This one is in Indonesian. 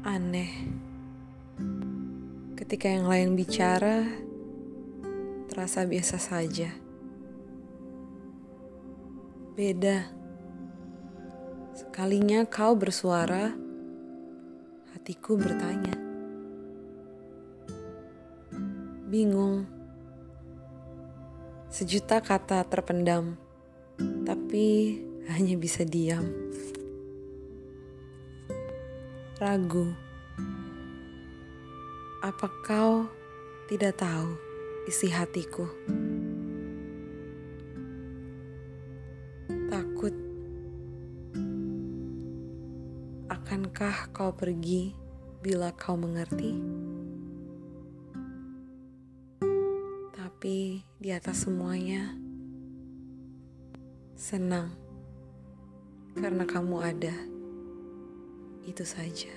Aneh. Ketika yang lain bicara, terasa biasa saja. Beda. Sekalinya kau bersuara, hatiku bertanya. Bingung. Sejuta kata terpendam, tapi hanya bisa diam. Ragu. Apa kau tidak tahu isi hatiku? Takut. Akankah kau pergi bila kau mengerti? Tapi di atas semuanya, senang karena kamu ada. Itu saja.